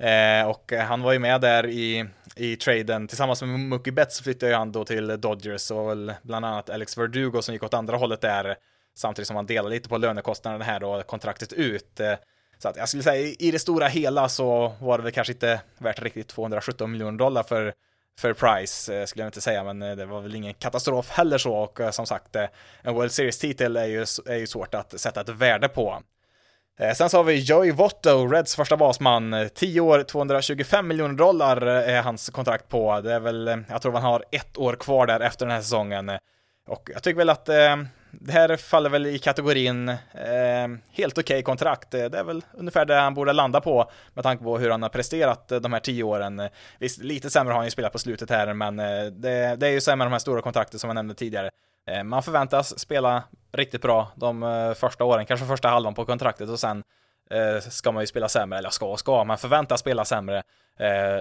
Eh, och han var ju med där i, i traden tillsammans med Mookie Betts flyttade ju han då till Dodgers och väl bland annat Alex Verdugo som gick åt andra hållet där samtidigt som han delade lite på lönekostnaden här då kontraktet ut. Eh, så att jag skulle säga i det stora hela så var det väl kanske inte värt riktigt 217 miljoner dollar för, för Price, eh, skulle jag inte säga, men eh, det var väl ingen katastrof heller så och eh, som sagt, en World Series-titel är ju, är ju svårt att sätta ett värde på. Eh, sen så har vi Joey Votto, Reds första basman. Eh, 10 år, 225 miljoner dollar eh, är hans kontrakt på. Det är väl, jag tror han har ett år kvar där efter den här säsongen. Och jag tycker väl att det här faller väl i kategorin eh, helt okej okay kontrakt. Det är väl ungefär det han borde landa på med tanke på hur han har presterat de här tio åren. Visst, lite sämre har han ju spelat på slutet här, men det, det är ju sämre de här stora kontrakten som jag nämnde tidigare. Eh, man förväntas spela riktigt bra de eh, första åren, kanske första halvan på kontraktet och sen eh, ska man ju spela sämre, eller ska och ska, man förväntas spela sämre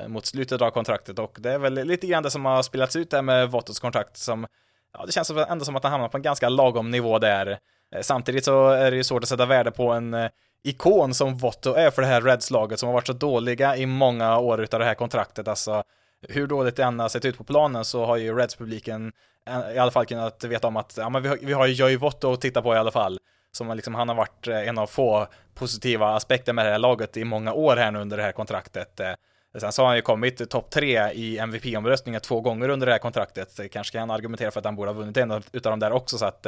mot slutet av kontraktet och det är väl lite grann det som har spelats ut där med Vottos kontrakt som ja, det känns ändå som att han hamnar på en ganska lagom nivå där. Samtidigt så är det ju svårt att sätta värde på en ikon som Votto är för det här Reds-laget som har varit så dåliga i många år utav det här kontraktet. Alltså, hur dåligt det än har sett ut på planen så har ju Reds-publiken eh, i alla fall kunnat veta om att ja, men vi, har, vi har ju Joey Votto att titta på i alla fall. Som liksom, han har varit eh, en av få positiva aspekter med det här laget i många år här nu under det här kontraktet. Eh, sen så har han ju kommit topp tre i MVP-omröstningen två gånger under det här kontraktet. Kanske kan han argumentera för att han borde ha vunnit en av de där också, så att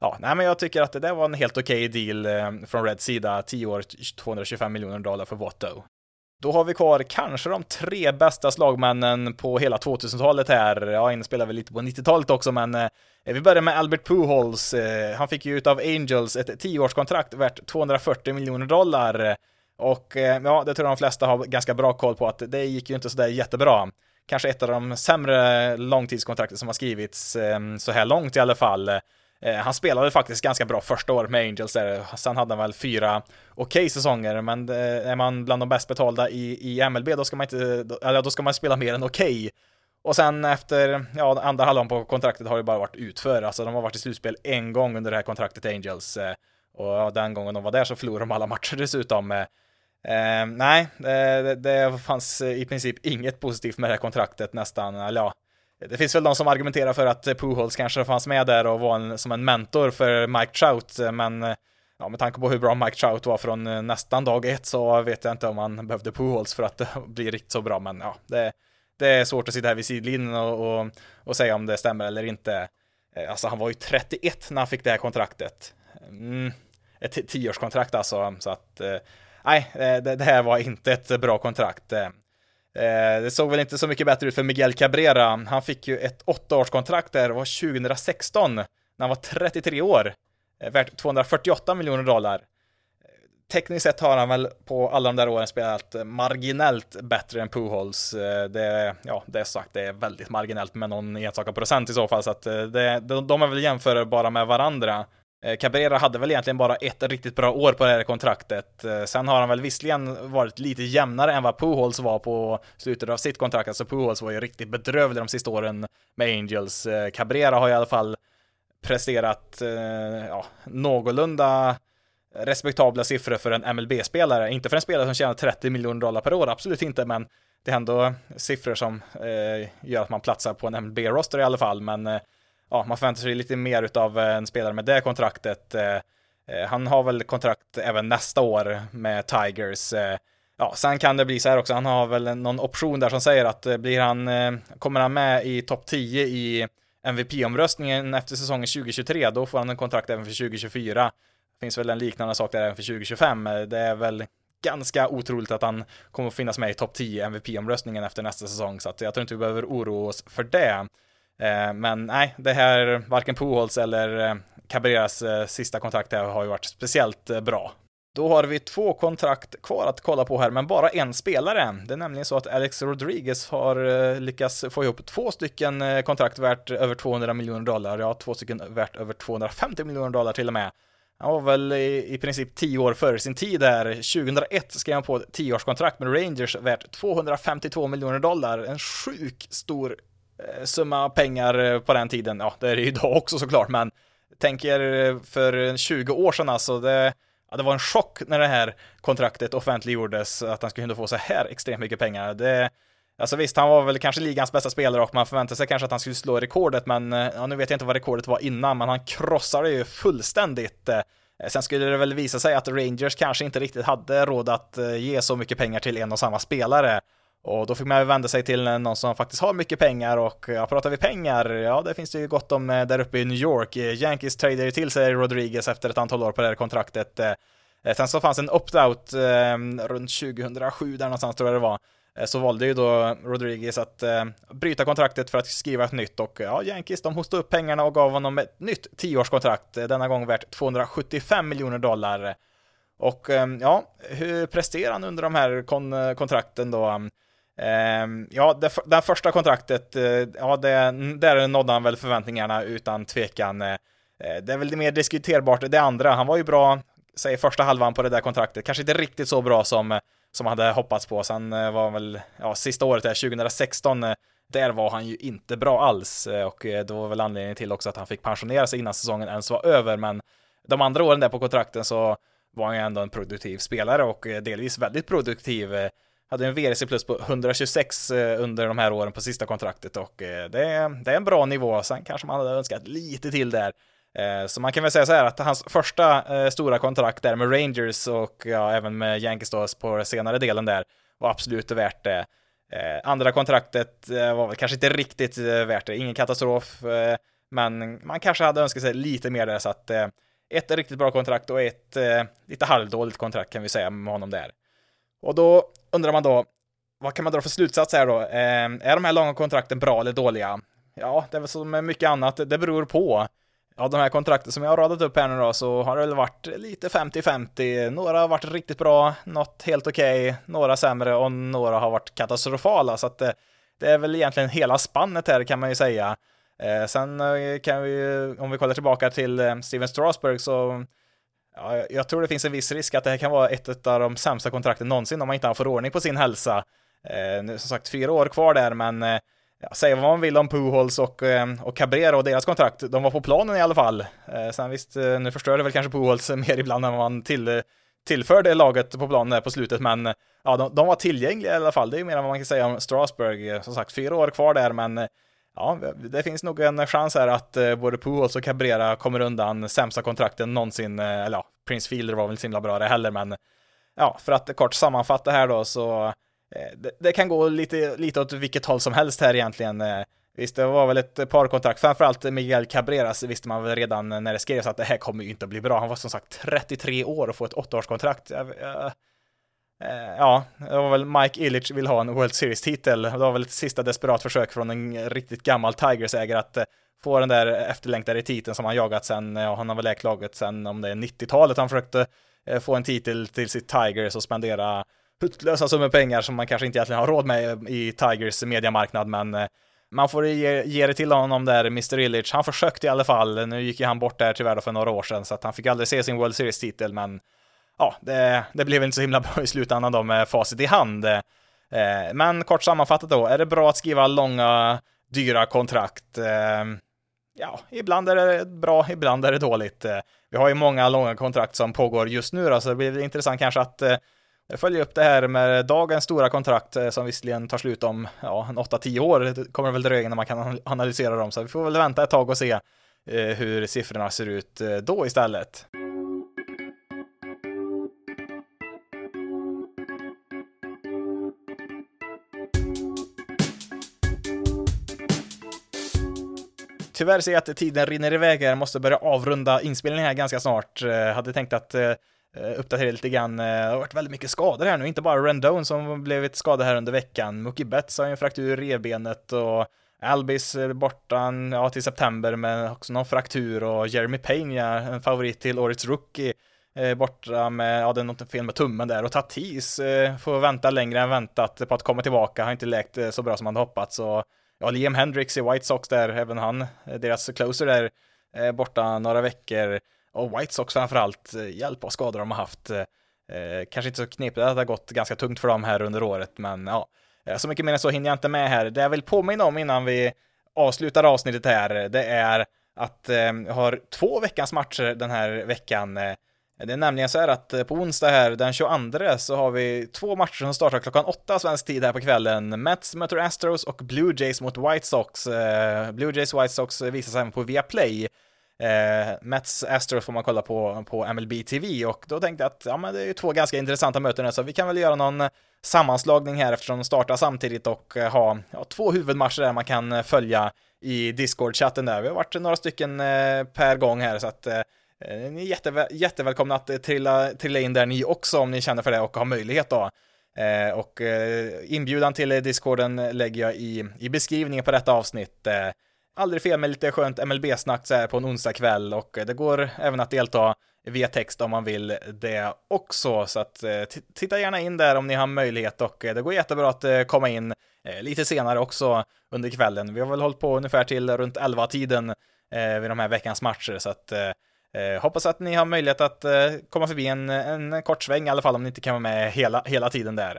Ja, nej men jag tycker att det där var en helt okej okay deal från Reds sida, 10 år, 225 miljoner dollar för Votto. Då har vi kvar kanske de tre bästa slagmännen på hela 2000-talet här. Ja, en spelar väl lite på 90-talet också, men eh, vi börjar med Albert Pujols. Eh, han fick ju utav Angels ett 10-årskontrakt värt 240 miljoner dollar. Och eh, ja, det tror jag de flesta har ganska bra koll på att det gick ju inte sådär jättebra. Kanske ett av de sämre långtidskontrakten som har skrivits så här långt i alla fall. Eh, han spelade faktiskt ganska bra första året med Angels där. Sen hade han väl fyra okej okay säsonger, men eh, är man bland de bäst betalda i, i MLB då ska man inte, eller då ska man spela mer än okej. Okay. Och sen efter, ja, andra halvan på kontraktet har det bara varit utför. Alltså de har varit i slutspel en gång under det här kontraktet Angels. Eh, och den gången de var där så förlorade de alla matcher dessutom. Eh, nej, det, det, fanns i princip inget positivt med det här kontraktet nästan. Eller ja, det finns väl de som argumenterar för att Pujols kanske fanns med där och var en, som en mentor för Mike Trout, men ja, med tanke på hur bra Mike Trout var från eh, nästan dag ett så vet jag inte om han behövde Pujols för att eh, bli riktigt så bra, men ja, det, det är svårt att sitta här vid sidlinjen och, och, och, säga om det stämmer eller inte. Eh, alltså, han var ju 31 när han fick det här kontraktet. Mm, ett tioårskontrakt alltså, så att nej, det, det här var inte ett bra kontrakt. Eh, det såg väl inte så mycket bättre ut för Miguel Cabrera. Han fick ju ett åttaårskontrakt där, det var 2016, när han var 33 år. Eh, värt 248 miljoner dollar. Eh, tekniskt sett har han väl på alla de där åren spelat marginellt bättre än Pujols. Det, ja, det är sagt, det är väldigt marginellt med någon enstaka procent i så fall, så att det, de är väl jämförbara med varandra. Eh, Cabrera hade väl egentligen bara ett riktigt bra år på det här kontraktet. Eh, sen har han väl visserligen varit lite jämnare än vad Pujols var på slutet av sitt kontrakt. Alltså Pujols var ju riktigt bedrövlig de sista åren med Angels. Eh, Cabrera har i alla fall presterat ja, någorlunda respektabla siffror för en MLB-spelare. Inte för en spelare som tjänar 30 miljoner dollar per år, absolut inte, men det är ändå siffror som eh, gör att man platsar på en MLB-roster i alla fall. Men eh, ja, man förväntar sig lite mer av eh, en spelare med det kontraktet. Eh, eh, han har väl kontrakt även nästa år med Tigers. Ja, sen kan det bli så här också, han har väl någon option där som säger att blir han, kommer han med i topp 10 i MVP-omröstningen efter säsongen 2023, då får han en kontrakt även för 2024. Det finns väl en liknande sak där även för 2025. Det är väl ganska otroligt att han kommer att finnas med i topp 10 MVP-omröstningen efter nästa säsong, så att jag tror inte vi behöver oroa oss för det. Eh, men nej, det här, varken Pujols eller, eh, Cabreras eh, sista kontrakt här har ju varit speciellt bra. Då har vi två kontrakt kvar att kolla på här, men bara en spelare. Det är nämligen så att Alex Rodriguez har lyckats få ihop två stycken kontrakt värt över 200 miljoner dollar, ja, två stycken värt över 250 miljoner dollar till och med. Han var väl i, i princip tio år före sin tid där. 2001 skrev han på ett tioårskontrakt med Rangers värt 252 miljoner dollar. En sjuk stor Eh, summa pengar eh, på den tiden. Ja, det är det idag också såklart, men tänk er eh, för 20 år sedan alltså. Det, ja, det var en chock när det här kontraktet offentliggjordes, att han skulle kunna få så här extremt mycket pengar. Det, Alltså visst, han var väl kanske ligans bästa spelare och man förväntade sig kanske att han skulle slå rekordet, men ja, nu vet jag inte vad rekordet var innan, men han krossade ju fullständigt. Sen skulle det väl visa sig att Rangers kanske inte riktigt hade råd att ge så mycket pengar till en och samma spelare. Och då fick man ju vända sig till någon som faktiskt har mycket pengar och ja, pratar vi pengar, ja det finns det ju gott om eh, där uppe i New York. Yankees tradade ju till sig Rodriguez efter ett antal år på det här kontraktet. Eh, eh, sen så fanns en opt-out runt 2007 där någonstans tror jag det var. Så valde ju då Rodriguez att eh, bryta kontraktet för att skriva ett nytt och ja, Yankees de hostade upp pengarna och gav honom ett nytt tioårskontrakt, denna gång värt 275 miljoner dollar. Och ja, hur presterar han under de här kon kontrakten då? Ehm, ja, det, det första kontraktet, eh, ja, det, där nådde han väl förväntningarna utan tvekan. Eh, eh, det är väl det mer diskuterbart, det andra, han var ju bra, säg första halvan på det där kontraktet, kanske inte riktigt så bra som som han hade hoppats på. Sen var väl, ja, sista året där, 2016, där var han ju inte bra alls och det var väl anledningen till också att han fick pensionera sig innan säsongen ens var över. Men de andra åren där på kontrakten så var han ju ändå en produktiv spelare och delvis väldigt produktiv. Hade en VRC plus på 126 eh, under de här åren på sista kontraktet och eh, det, det är en bra nivå. Sen kanske man hade önskat lite till där. Eh, så man kan väl säga så här att hans första stora kontrakt där med Rangers och ja, även med Yankees då på senare delen där var absolut värt det. Andra kontraktet var väl kanske inte riktigt värt det, ingen katastrof, men man kanske hade önskat sig lite mer där så att ett riktigt bra kontrakt och ett lite halvdåligt kontrakt kan vi säga med honom där. Och då undrar man då, vad kan man dra för slutsats här då? Ehm, är de här långa kontrakten bra eller dåliga? Ja, det är väl som med mycket annat, det beror på av de här kontrakten som jag har radat upp här nu då så har det väl varit lite 50-50. Några har varit riktigt bra, något helt okej, okay, några sämre och några har varit katastrofala. Så att det, det, är väl egentligen hela spannet här kan man ju säga. Eh, sen eh, kan vi, om vi kollar tillbaka till eh, Steven Strasberg så ja, jag tror det finns en viss risk att det här kan vara ett av de sämsta kontrakten någonsin om man inte får ordning på sin hälsa. Eh, nu som sagt fyra år kvar där men eh, ja, säga vad man vill om Pujols och, eh, och Cabrera och deras kontrakt, de var på planen i alla fall. Eh, sen visst, eh, nu förstörde väl kanske Pujols [laughs] mer ibland än vad man till, eh, tillförde laget på planen där på slutet, men eh, ja, de, de var tillgängliga i alla fall. Det är ju mer än vad man kan säga om Strasburg. Eh, som sagt, fyra år kvar där, men ja, det finns nog en chans här att eh, både Pujols och Cabrera kommer undan sämsta kontrakten någonsin. Eh, eller ja, Prince Fielder var väl inte så himla bra det heller, men ja, för att kort sammanfatta här då så eh, det, det, kan gå lite, lite åt vilket håll som helst här egentligen. Visst, det var väl ett par kontrakt, framförallt Miguel Cabreras visste man väl redan när det skrevs att det här kommer ju inte att bli bra. Han var som sagt 33 år och får ett åttaårskontrakt. Eh, Eh, ja, det var väl Mike Illich vill ha en World Series-titel. Det var väl ett sista desperat försök från en riktigt gammal Tigers-ägare att eh, få den där efterlängtade titeln som han jagat sen, ja, han har väl ägt laget sen om det är 90-talet han försökte eh, få en titel till sitt Tigers och spendera hutlösa summor pengar som man kanske inte egentligen har råd med i Tigers mediamarknad, men man får ge, ge det till honom där, Mr. Illich. Han försökte i alla fall. Nu gick ju han bort där tyvärr för några år sedan, så att han fick aldrig se sin World Series-titel, men ja, det, det blev inte så himla [laughs] bra i slutändan då med facit i hand. Eh, men kort sammanfattat då, är det bra att skriva långa, dyra kontrakt? Eh, ja, ibland är det bra, ibland är det dåligt. Eh, vi har ju många långa kontrakt som pågår just nu då, så det blir intressant kanske att eh, jag följer upp det här med dagens stora kontrakt eh, som visserligen tar slut om ja, 8-10 år. Det kommer väl dröja innan man kan analysera dem, så vi får väl vänta ett tag och se eh, hur siffrorna ser ut eh, då istället. Tyvärr ser jag att tiden rinner iväg här, jag måste börja avrunda inspelningen här ganska snart. Jag hade tänkt att eh, eh, uppdatera lite grann. Eh, det har varit väldigt mycket skador här nu, inte bara Rendon som blivit skadad här under veckan. Mookie Betts har ju en fraktur i revbenet och Albis borta ja, till september med också någon fraktur och Jeremy Payne, en favorit till årets rookie, eh, borta med, ja det är något fel med tummen där och Tatis får vänta längre än väntat på att komma tillbaka, har inte läkt så bra som man hoppats och ja, Liam Hendricks i White Sox där, även han, eh, deras closer där, eh, borta några veckor och White Sox framförallt, eh, hjälp av skador de har haft. Kanske inte så knepigt att det har gått ganska tungt för dem här under året, men ja, så mycket mer än så hinner jag inte med här. Det jag vill påminna om innan vi avslutar avsnittet här, det är att eh, jag har två veckans matcher den här veckan. Det är nämligen så här att eh, på onsdag här den 22 så har vi två matcher som startar klockan åtta svensk tid här på kvällen. Mets möter Astros och Blue Jays mot White Sox. Eh, Blue Jays White Sox visas även på Viaplay. Eh, Mets Astros får man kolla på på MLB TV och då tänkte jag att ja, men det är ju två ganska intressanta möten så vi kan väl göra någon sammanslagning här eftersom de startar samtidigt och eh, ha ja, två huvudmatcher där man kan följa i Discord-chatten där. Vi har varit några stycken eh, per gång här så att eh, Eh, ni är jätteväl jättevälkomna att eh, trilla, trilla in där ni också om ni känner för det och har möjlighet då. Eh, och eh, inbjudan till Discorden lägger jag i, i beskrivningen på detta avsnitt. Eh, aldrig fel med lite skönt MLB-snack så här på en onsdag kväll och eh, det går även att delta via text om man vill det också. Så att titta gärna in där om ni har möjlighet och det går jättebra att komma in lite senare också under kvällen. Vi har väl hållit på ungefär till runt 11-tiden vid de här veckans matcher så att Eh, hoppas att ni har möjlighet att eh, komma förbi en, en kort sväng i alla fall om ni inte kan vara med hela, hela tiden där.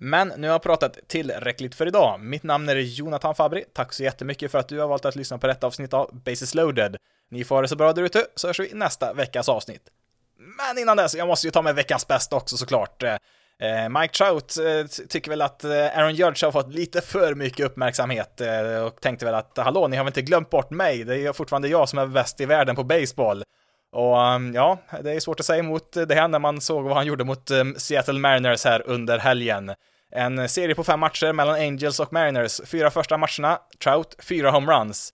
Men nu har jag pratat tillräckligt för idag. Mitt namn är Jonathan Fabri. Tack så jättemycket för att du har valt att lyssna på detta avsnitt av Basis loaded. Ni får ha det så bra där ute, så hörs vi i nästa veckas avsnitt. Men innan dess, jag måste ju ta med veckans bästa också såklart. Eh, eh, Mike Trout eh, tycker väl att eh, Aaron Judge har fått lite för mycket uppmärksamhet och tänkte väl att hallå, ni har väl inte glömt bort mig? Det är fortfarande jag som är bäst i världen på baseball. Och ehm, ja, det är svårt att säga emot det här när man såg vad han gjorde mot ehm, Seattle Mariners här under helgen. En serie på fem matcher mellan Angels och Mariners. Fyra första matcherna, Trout, fyra homeruns.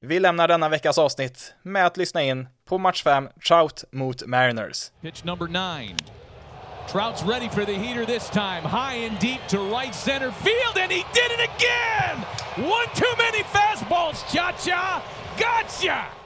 Vi lämnar denna veckas avsnitt med att lyssna in på match 5, Trout mot Mariners. Pitch number 9. Trout's ready for the heater this time. High and deep to right center field, and he did it again! One too many fastballs, Cha-Cha! Gotcha!